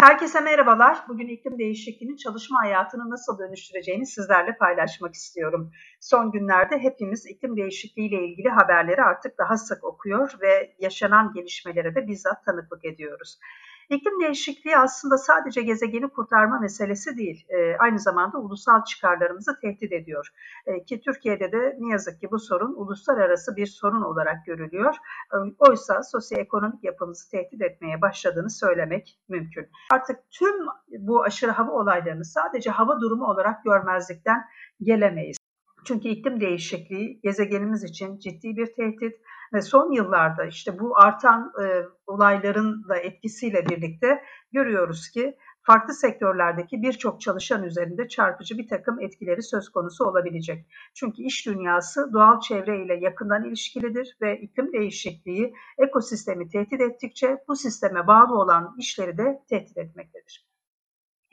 Herkese merhabalar. Bugün iklim değişikliğinin çalışma hayatını nasıl dönüştüreceğini sizlerle paylaşmak istiyorum. Son günlerde hepimiz iklim değişikliği ile ilgili haberleri artık daha sık okuyor ve yaşanan gelişmelere de bizzat tanıklık ediyoruz. İklim değişikliği aslında sadece gezegeni kurtarma meselesi değil, e, aynı zamanda ulusal çıkarlarımızı tehdit ediyor. E, ki Türkiye'de de ne yazık ki bu sorun uluslararası bir sorun olarak görülüyor. E, oysa sosyoekonomik yapımızı tehdit etmeye başladığını söylemek mümkün. Artık tüm bu aşırı hava olaylarını sadece hava durumu olarak görmezlikten gelemeyiz. Çünkü iklim değişikliği gezegenimiz için ciddi bir tehdit ve son yıllarda işte bu artan e, olayların da etkisiyle birlikte görüyoruz ki farklı sektörlerdeki birçok çalışan üzerinde çarpıcı bir takım etkileri söz konusu olabilecek. Çünkü iş dünyası doğal çevre ile yakından ilişkilidir ve iklim değişikliği ekosistemi tehdit ettikçe bu sisteme bağlı olan işleri de tehdit etmektedir.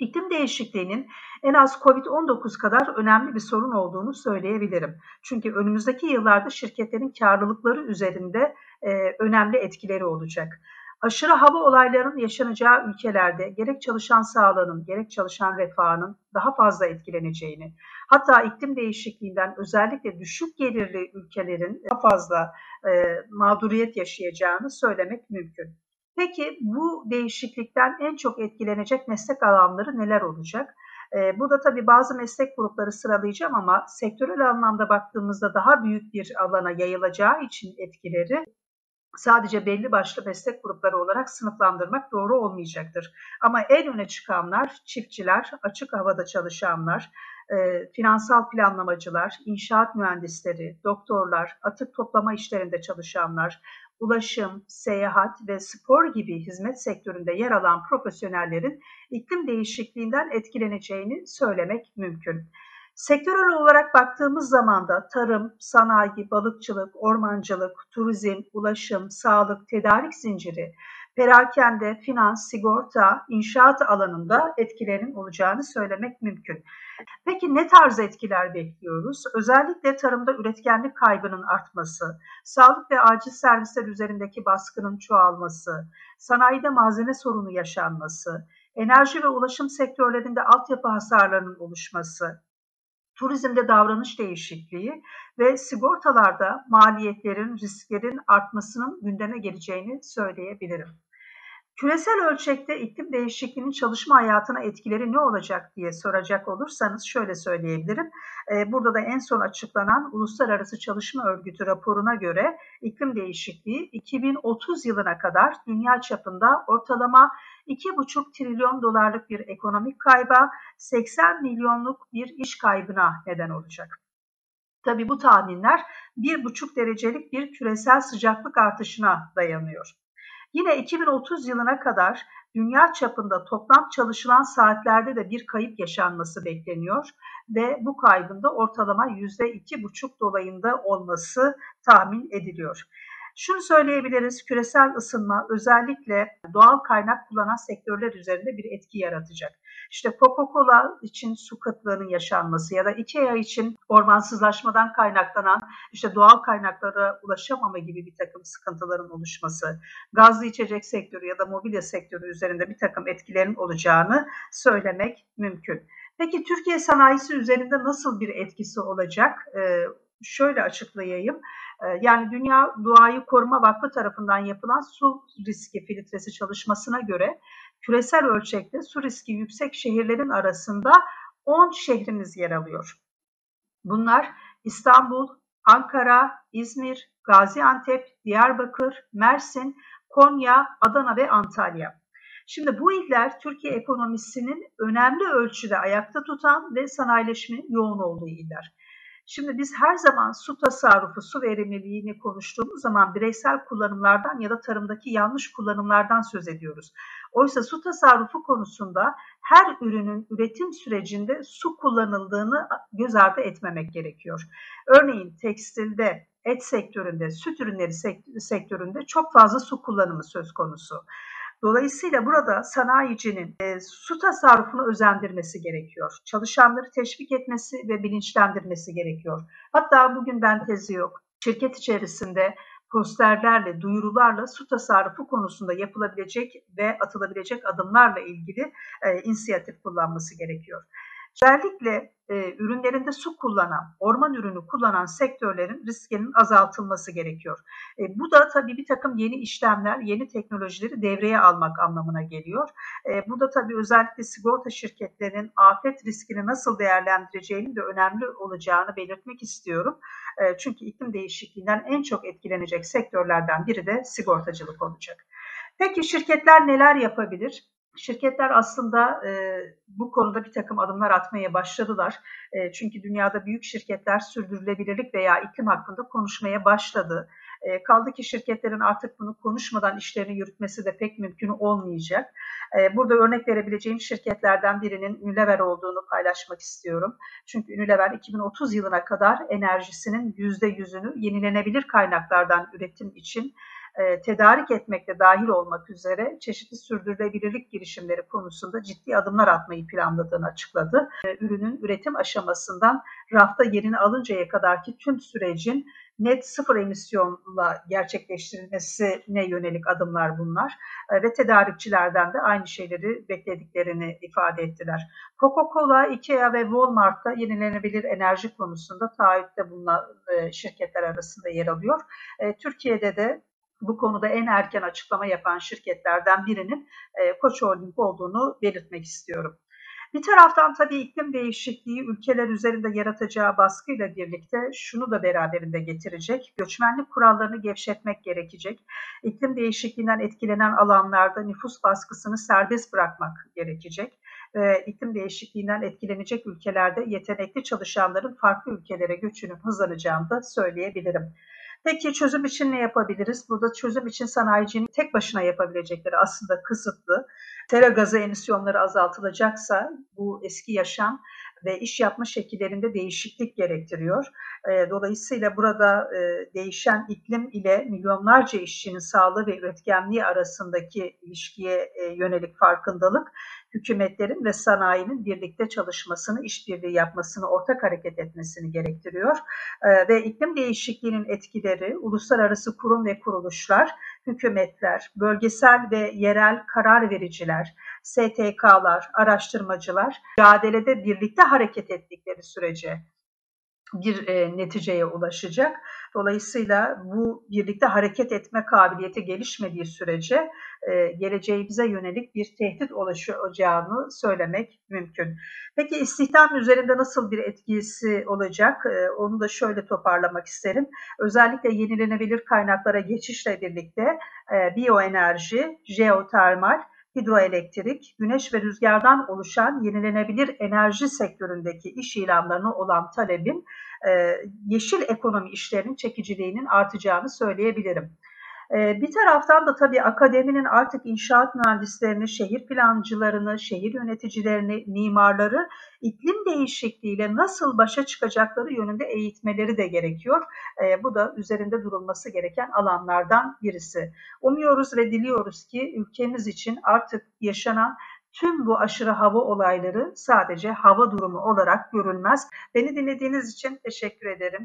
İklim değişikliğinin en az COVID-19 kadar önemli bir sorun olduğunu söyleyebilirim. Çünkü önümüzdeki yıllarda şirketlerin karlılıkları üzerinde e, önemli etkileri olacak. Aşırı hava olaylarının yaşanacağı ülkelerde gerek çalışan sağlığının gerek çalışan refahının daha fazla etkileneceğini, hatta iklim değişikliğinden özellikle düşük gelirli ülkelerin daha fazla e, mağduriyet yaşayacağını söylemek mümkün. Peki bu değişiklikten en çok etkilenecek meslek alanları neler olacak? E, burada tabii bazı meslek grupları sıralayacağım ama sektörel anlamda baktığımızda daha büyük bir alana yayılacağı için etkileri sadece belli başlı meslek grupları olarak sınıflandırmak doğru olmayacaktır. Ama en öne çıkanlar çiftçiler, açık havada çalışanlar, e, finansal planlamacılar, inşaat mühendisleri, doktorlar, atık toplama işlerinde çalışanlar, ulaşım, seyahat ve spor gibi hizmet sektöründe yer alan profesyonellerin iklim değişikliğinden etkileneceğini söylemek mümkün. Sektörel olarak baktığımız zaman da tarım, sanayi, balıkçılık, ormancılık, turizm, ulaşım, sağlık, tedarik zinciri, perakende, finans, sigorta, inşaat alanında etkilerin olacağını söylemek mümkün. Peki ne tarz etkiler bekliyoruz? Özellikle tarımda üretkenlik kaybının artması, sağlık ve acil servisler üzerindeki baskının çoğalması, sanayide malzeme sorunu yaşanması, enerji ve ulaşım sektörlerinde altyapı hasarlarının oluşması, turizmde davranış değişikliği ve sigortalarda maliyetlerin, risklerin artmasının gündeme geleceğini söyleyebilirim. Küresel ölçekte iklim değişikliğinin çalışma hayatına etkileri ne olacak diye soracak olursanız şöyle söyleyebilirim. Ee, burada da en son açıklanan Uluslararası Çalışma Örgütü raporuna göre iklim değişikliği 2030 yılına kadar dünya çapında ortalama 2,5 trilyon dolarlık bir ekonomik kayba, 80 milyonluk bir iş kaybına neden olacak. Tabi bu tahminler 1,5 derecelik bir küresel sıcaklık artışına dayanıyor. Yine 2030 yılına kadar dünya çapında toplam çalışılan saatlerde de bir kayıp yaşanması bekleniyor ve bu kaybın da ortalama %2,5 dolayında olması tahmin ediliyor. Şunu söyleyebiliriz, küresel ısınma özellikle doğal kaynak kullanan sektörler üzerinde bir etki yaratacak. İşte Coca-Cola için su kıtlığının yaşanması ya da IKEA için ormansızlaşmadan kaynaklanan işte doğal kaynaklara ulaşamama gibi bir takım sıkıntıların oluşması, gazlı içecek sektörü ya da mobilya sektörü üzerinde bir takım etkilerin olacağını söylemek mümkün. Peki Türkiye sanayisi üzerinde nasıl bir etkisi olacak? Ee, şöyle açıklayayım. Ee, yani Dünya Doğayı Koruma Vakfı tarafından yapılan su riski filtresi çalışmasına göre küresel ölçekte su riski yüksek şehirlerin arasında 10 şehrimiz yer alıyor. Bunlar İstanbul, Ankara, İzmir, Gaziantep, Diyarbakır, Mersin, Konya, Adana ve Antalya. Şimdi bu iller Türkiye ekonomisinin önemli ölçüde ayakta tutan ve sanayileşmenin yoğun olduğu iller. Şimdi biz her zaman su tasarrufu, su verimliliğini konuştuğumuz zaman bireysel kullanımlardan ya da tarımdaki yanlış kullanımlardan söz ediyoruz. Oysa su tasarrufu konusunda her ürünün üretim sürecinde su kullanıldığını göz ardı etmemek gerekiyor. Örneğin tekstilde, et sektöründe, süt ürünleri sektöründe çok fazla su kullanımı söz konusu. Dolayısıyla burada sanayicinin e, su tasarrufunu özendirmesi gerekiyor. Çalışanları teşvik etmesi ve bilinçlendirmesi gerekiyor. Hatta bugün ben tezi yok. Şirket içerisinde posterlerle, duyurularla su tasarrufu konusunda yapılabilecek ve atılabilecek adımlarla ilgili e, inisiyatif kullanması gerekiyor. Özellikle e, ürünlerinde su kullanan, orman ürünü kullanan sektörlerin riskinin azaltılması gerekiyor. E, bu da tabii bir takım yeni işlemler, yeni teknolojileri devreye almak anlamına geliyor. E, bu da tabii özellikle sigorta şirketlerinin afet riskini nasıl değerlendireceğinin de önemli olacağını belirtmek istiyorum. E, çünkü iklim değişikliğinden en çok etkilenecek sektörlerden biri de sigortacılık olacak. Peki şirketler neler yapabilir? Şirketler aslında e, bu konuda bir takım adımlar atmaya başladılar. E, çünkü dünyada büyük şirketler sürdürülebilirlik veya iklim hakkında konuşmaya başladı. E, kaldı ki şirketlerin artık bunu konuşmadan işlerini yürütmesi de pek mümkün olmayacak. E, burada örnek verebileceğim şirketlerden birinin Unilever olduğunu paylaşmak istiyorum. Çünkü Unilever 2030 yılına kadar enerjisinin %100'ünü yenilenebilir kaynaklardan üretim için e, tedarik etmekte dahil olmak üzere çeşitli sürdürülebilirlik girişimleri konusunda ciddi adımlar atmayı planladığını açıkladı. E, ürünün üretim aşamasından rafta yerini alıncaya kadarki tüm sürecin net sıfır emisyonla gerçekleştirilmesine yönelik adımlar bunlar e, ve tedarikçilerden de aynı şeyleri beklediklerini ifade ettiler. Coca-Cola, Ikea ve Walmart'ta yenilenebilir enerji konusunda taahhütte bulunan şirketler arasında yer alıyor. Türkiye'de de bu konuda en erken açıklama yapan şirketlerden birinin e, Koç Holding olduğunu belirtmek istiyorum. Bir taraftan tabii iklim değişikliği ülkeler üzerinde yaratacağı baskıyla birlikte şunu da beraberinde getirecek. Göçmenlik kurallarını gevşetmek gerekecek. İklim değişikliğinden etkilenen alanlarda nüfus baskısını serbest bırakmak gerekecek. Ee, iklim değişikliğinden etkilenecek ülkelerde yetenekli çalışanların farklı ülkelere göçünün hızlanacağını da söyleyebilirim. Peki çözüm için ne yapabiliriz? Burada çözüm için sanayicinin tek başına yapabilecekleri aslında kısıtlı. Sera gazı emisyonları azaltılacaksa bu eski yaşam ve iş yapma şekillerinde değişiklik gerektiriyor. Dolayısıyla burada değişen iklim ile milyonlarca işçinin sağlığı ve üretkenliği arasındaki ilişkiye yönelik farkındalık hükümetlerin ve sanayinin birlikte çalışmasını, işbirliği yapmasını, ortak hareket etmesini gerektiriyor. Ve iklim değişikliğinin etkileri uluslararası kurum ve kuruluşlar, hükümetler, bölgesel ve yerel karar vericiler, STK'lar, araştırmacılar mücadelede birlikte hareket ettikleri sürece bir e, neticeye ulaşacak. Dolayısıyla bu birlikte hareket etme kabiliyeti gelişmediği sürece e, geleceğimize yönelik bir tehdit oluşacağını söylemek mümkün. Peki istihdam üzerinde nasıl bir etkisi olacak? E, onu da şöyle toparlamak isterim. Özellikle yenilenebilir kaynaklara geçişle birlikte e, biyoenerji, jeotermal, hidroelektrik, güneş ve rüzgardan oluşan yenilenebilir enerji sektöründeki iş ilanlarına olan talebin yeşil ekonomi işlerinin çekiciliğinin artacağını söyleyebilirim. Ee, bir taraftan da tabii akademinin artık inşaat mühendislerini, şehir plancılarını, şehir yöneticilerini, mimarları iklim değişikliğiyle nasıl başa çıkacakları yönünde eğitmeleri de gerekiyor. Ee, bu da üzerinde durulması gereken alanlardan birisi. Umuyoruz ve diliyoruz ki ülkemiz için artık yaşanan tüm bu aşırı hava olayları sadece hava durumu olarak görülmez. Beni dinlediğiniz için teşekkür ederim.